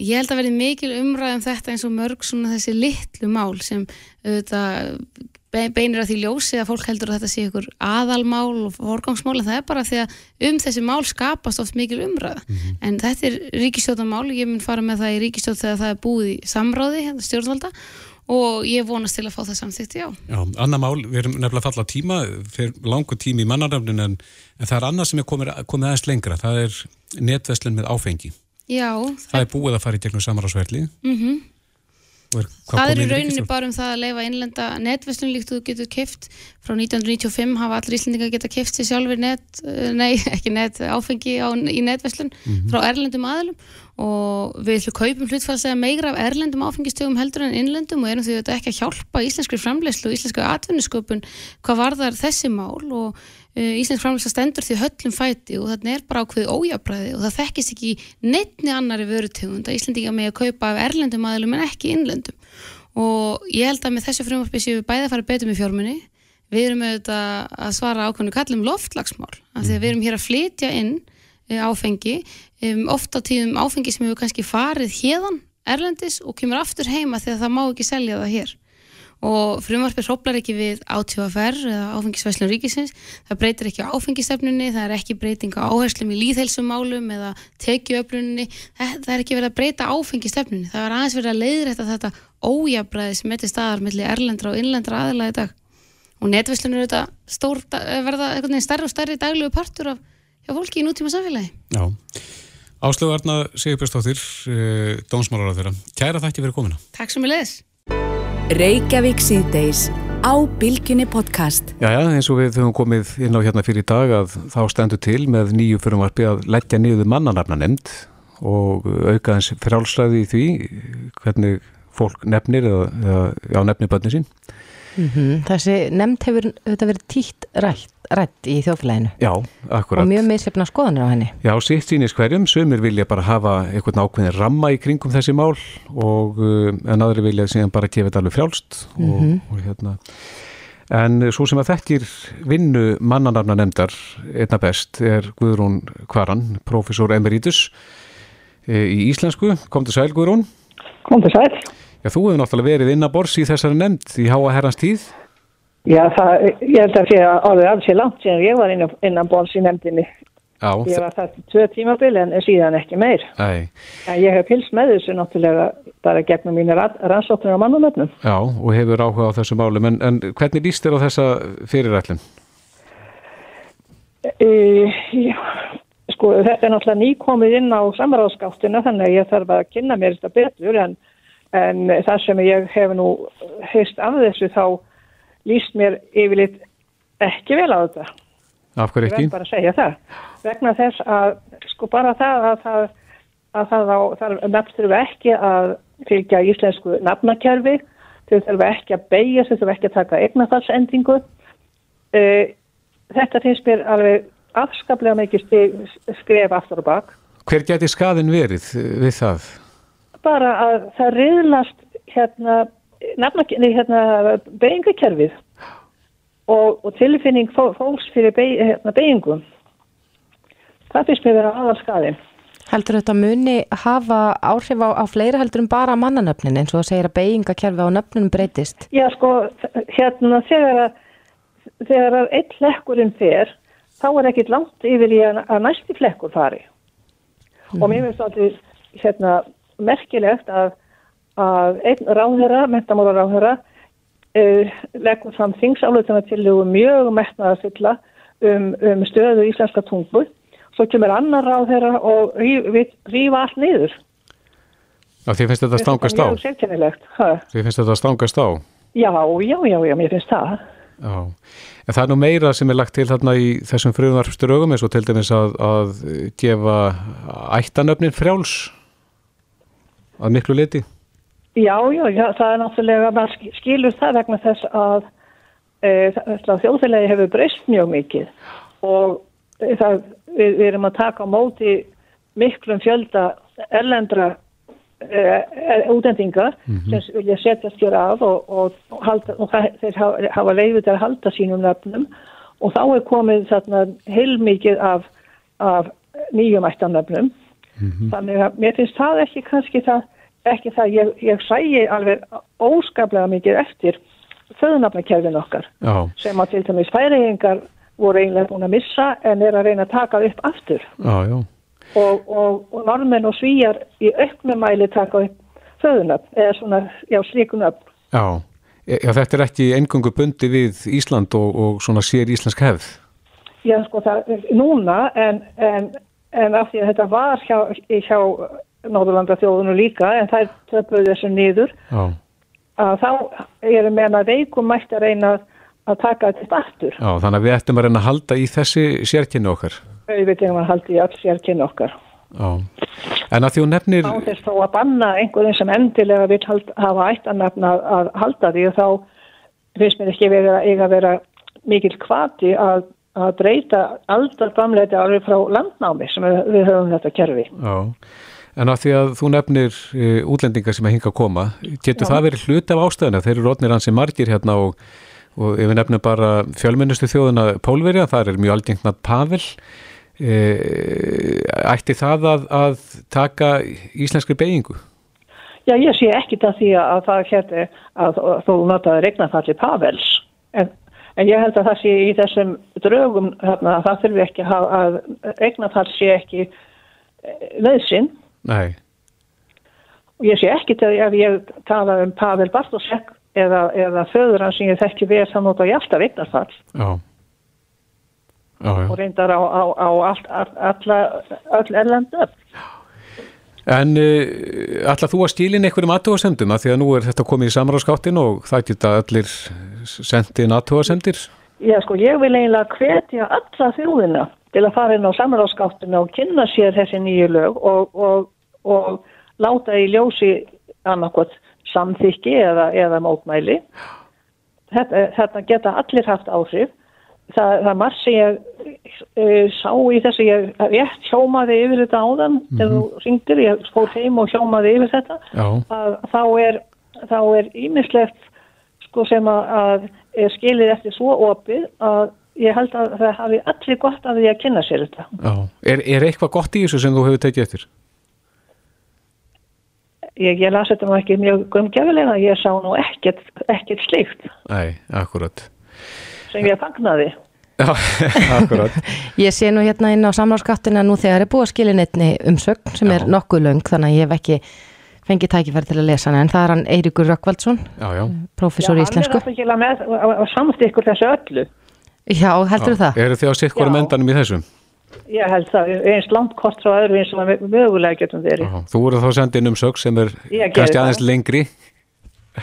S10: Ég held að verði mikil umræð um þetta eins og mörg svona þessi litlu mál sem auðvitað be- beinir að því ljósi að fólk heldur að þetta sé ykkur aðalmál og forgangsmál en það er bara því að um þessi mál skapast oft mikil umræð en þetta er ríkistjóðamál ég mun fara með það í ríkistjóð þegar það er búið í samráði hérna stjórnvalda og ég vonast til að fá það samþykkt já.
S2: Já, annað mál, við erum nefnilega að falla tíma, fyrir langu tími í mannarnafnin en, en það er annað sem er komið, komið aðeins lengra, það er netveslun með áfengi.
S10: Já,
S2: Það er búið að fara í gegnum samarásverli.
S10: mhm.
S2: Og er
S10: Það er í
S2: inn í
S10: rauninni bara um það að leifa innlenda netverslun líkt og þú getur keft frá 1995 hafa allir Íslendingar geta keft sér sjálfur net, eh, nei ekki net áfengi á, í netverslun
S11: Mhm.
S10: frá erlendum aðlum og við ætlum kaupum hlutfallslega meira af erlendum áfengistögum heldur en innlendum og erum því þetta ekki að hjálpa íslenskri framleyslu og íslensku atvinnusköpun hvað varðar þessi mál. Og íslensk framleysla stendur því höllum fæti og þarna er bara ákveðið ójafbræði og það þekkist ekki í neittni annari vörutegund að Íslendinga með að kaupa af erlendum aðlum en ekki innlendum. Og ég held að með þessu frumvarpi séu við bæði að fara betur með fjármunni við erum auðvitað að svara ákveðinu kallum loftlagsmál af því að við erum hér að flytja inn eh, áfengi um, oft á tíðum áfengi sem hefur kannski farið hérðan erlendis og kemur aftur heima að það má ekki selja það hér og frumvarpið hróplar ekki við átífafer eða áfengisvæslun ríkisins það breytir ekki á áfengistefnunni það er ekki breyting á áherslum í líðhelsumálum eða tekjuöflunni það, það er ekki verið að breyta áfengistefnunni það er aðeins verið að leiðrætta þetta ójabræði sem til staðar milli erlendra og innlendra aðila í dag og netverslun er þetta stór, verða stærri og stærri daglegu partur af hjá fólki í nútíma samfélagi
S2: Já. Áslögu Arna Sigurbjörnsdóttir, uh, dónsmálar á þeirra. Kæra þakki fyrir komina.
S10: Takk sem ég leðis
S1: Reykjavík síðdeis á Bilginni podcast.
S2: Já, já, eins og við höfum komið inn á hérna fyrir í dag að þá stendur til með nýju fyrirvarpi að leggja niður mannanafna nefnd og auka hans frálsræði í því hvernig fólk nefnir eða, eða já, nefnir börnin sín.
S3: Mhm. Þessi nefnd hefur þetta verið títt rætt, rætt í þjóðfélaginu
S2: Já, akkurat.
S3: og mjög misjafna skoðanir á henni.
S2: Já, sitt sýnis hverjum, sumir vilja bara hafa einhvern ákveðin ramma í kringum þessi mál og uh, en aðri vilja síðan bara gefa þetta alveg frjálst og,
S3: Mhm.
S2: og hérna en svo sem að þekkir vinnu mannanarna nefndar einna best er Guðrún Kvaran, professor emeritus e, í íslensku, kom til sæl Guðrún
S4: Kom til sæl.
S2: Já, þú hefur náttúrulega verið inn að bors í þessari nefnd í háa herrans tíð
S4: Já, það, ég held að sé að alveg alls er langt síðan ég var innan, innan bóls í nefndinni.
S2: Já,
S4: Ég var það tvö tímabil en síðan ekki meir.
S2: Æ,
S4: En ég hef pilst með þessu náttúrulega bara gegnum mínu rannsóknir á mannulöfnum.
S2: já, og hefur áhuga á þessu málum en, en hvernig líst þér á þessa fyrirætlun?
S4: E, sko, þetta er náttúrulega nýkomið inn á samráðskáttina þannig að ég þarf að kynna mér þetta betur en, en það sem ég hef nú heist af þessu þá líst mér yfirleitt ekki vel á þetta.
S2: Af hverju
S4: Ég
S2: ekki?
S4: verð bara að segja það. Vegna þess að sko bara það að það, að það á, þar nafn þurfa ekki að fylgja íslensku nafnakerfi, þau þurfa ekki að beigja, þau þurfa ekki að taka eignafallsendingu. Uh, þetta finnst mér alveg afskaplega mikið skref aftur og bak.
S2: Hver geti skaðin verið við það?
S4: Bara að það riðlast hérna, nafnakerfi, hérna beigingakerfið og, og tilfinning fó, fólks fyrir beig, hérna, beigingum. Það finnst mér vera aðal skaðin.
S3: Heldur þetta muni hafa áhrif á, á fleira heldur en bara mannanöfnin eins og það segir að beigingakerfi á nöfnunum breytist?
S4: Já, sko, hérna þegar að, þegar að einn flekkurinn fer, þá er ekkit langt yfir í að, að næsti flekkur fari. Og mér finnst alltaf hérna, merkilegt að, að einn ráðherra, mentamála ráðherra, uh, leggur fram þingsálutina til mjög metnaðarfylla um, um stöðu íslenska tungu. Svo kemur annar ráðherra og rýfa allt niður.
S2: Já, þið finnst þetta stangast á?
S4: Mjög sérkennilegt.
S2: Þið finnst þetta stangast á?
S4: Já, já, já, já, mér finnst það.
S2: Já, en það er nú meira sem er lagt til þarna í þessum frumvarpsturögum eins og til dæmis að, að gefa ættanöfnin frjáls að miklu liti.
S4: Já, já, já, það er náttúrulega, maður sk- skilur það vegna þess að e, þjóðfélagi hefur breyst mjög mikið. Og e, það, við, við erum að taka á móti miklum fjölda erlendra e, e, útendinga sem vilja setjast hér af og, og, og, halda, og það, þeir hafa, hafa leiði til að halda sínum nöfnum. Og þá er komið þarna heilmikið af, af nýjum ættanöfnum þannig að mér finnst það ekki kannski það, ekki það ég, ég sægi alveg óskaplega mikið eftir föðunafnakerfin okkar.
S2: Já,
S4: sem að til dæmis færiðingar voru eiginlega búin að missa en er að reyna að taka upp aftur.
S2: Já, já.
S4: og, og, og normenn og svíjar í auknumæli taka upp föðunöfn eða svona, já, slíkunöfn
S2: Já, E, já þetta er ekki engungu bundi við Ísland og, og svona sér íslensk hefð.
S4: Já, sko, það er núna en, en, en af því að þetta var hjá, hjá Norðurlanda þjóðunum líka en það töpuðu þessu niður
S2: Já,
S4: að þá erum meðan að veikum mætti að reyna að taka þetta aftur.
S2: já, þannig að við ættum að reyna að halda í þessi sérkynni okkar.
S4: Auðvitað að haldi í öll sérkynni okkar.
S2: Já, en að því hún nefnir,
S4: Á þess þó að banna einhverjum sem endilega vil hafa ættanafn að, að halda því og þá finnst mér ekki verið að eiga að vera mikil kvati að, að breyta aldar framleiti alveg frá landnámi sem við, við höfum þetta kerfi.
S2: já, en að því að þú nefnir e, útlendingar sem að hinga að koma, getur það verið hluti af ástæðuna? Þeir eru rótnir hansi margir hérna og, og ef við nefnum bara fjölmennustu þjóðuna Pólverja, það er mjög algengnað Pavel, e, ætti það að, að taka íslenskri beigingu?
S4: Já, ég sé ekki það því að það hérna að þú notaði regnafalli Pavels en, en ég held að það sé í þessum draugum þarna, að það þurfi ekki að, að regnafall sé ekki nöðsinn
S2: Nei,
S4: og ég sé ekki það ef ég tala um Pavel Bartosek eða, eða föður hans sem ég þekki við þá nota ég alltaf regnafall
S2: já, já, já.
S4: og reyndar á, á, á allt, all, alla, öll erlendu
S2: En uh, ætla þú að stílin einhverjum aðtúasemdum að því að nú er þetta komið í samráðskáttin og það geta allir sendin aðtúasemdir?
S4: Já, sko, ég vil eiginlega hvetja alla þjóðina til að fara inn á samráðskáttuna og kynna sér þessi nýju lög og, og, og láta í ljósi annarkot samþykki eða, eða mótmæli. Þetta, þetta geta allir haft áhrif. Það, það margt sem ég uh, sá í þessu, ég rétt hjómaði yfir þetta áðan þegar þú ringdir, ég fór heim og hjómaði yfir þetta að þá er þá er ímislegt sko sem að, að er skilið eftir svo opið að ég held að það hafi allir gott af því að kynna sér þetta.
S2: Já. Er, er eitthvað gott í þessu sem þú hefur tekið eftir?
S4: Ég, ég las þetta nú ekki mjög gumgjafilega, ég sá nú ekkert, ekkert slikt
S2: Nei, akkurat.
S4: sem ég fagnaði.
S2: Já, akkurat.
S3: Ég sé nú hérna inn á samráðskattina nú þegar er búið að skilja neittni umsögn sem er nokkuð löng þannig að ég hef ekki fengið tækifæri til að lesa hana en það er hann Eiríkur Rökkvaldsson,
S2: Já, já.
S3: prófessor í íslensku.
S4: hann er ábyggilega með og samt ykkur þessu öllu.
S3: Já, heldur það?
S2: Eru þið á sitt hvora mendanum í þessum?
S4: Ég held það, eins langt kost frá öðru eins og við mögulega getum verið.
S2: Já. Þú voru þá að senda inn umsögn sem er kannski
S4: það.
S2: aðeins lengri.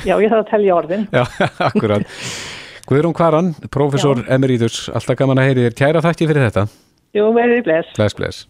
S4: Já, ég þarf að telja orðin.
S2: Já, akkurat. Guðrún Kvaran, professor emeritus, alltaf gaman að heyri þér. Kæra þakki fyrir þetta.
S4: Jú, verið bless.
S2: Bless, bless.